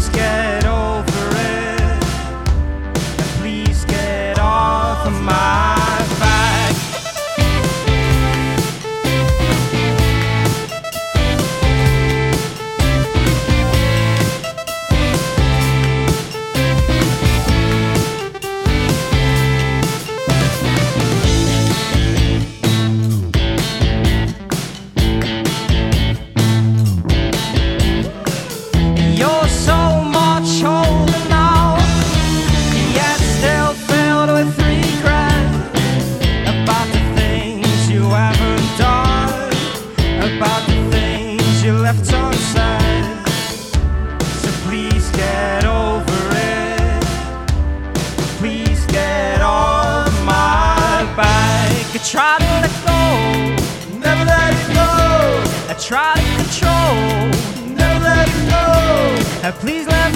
scared. Try to let go, Never let it go. I try to control. Never let it go. Uh, Please let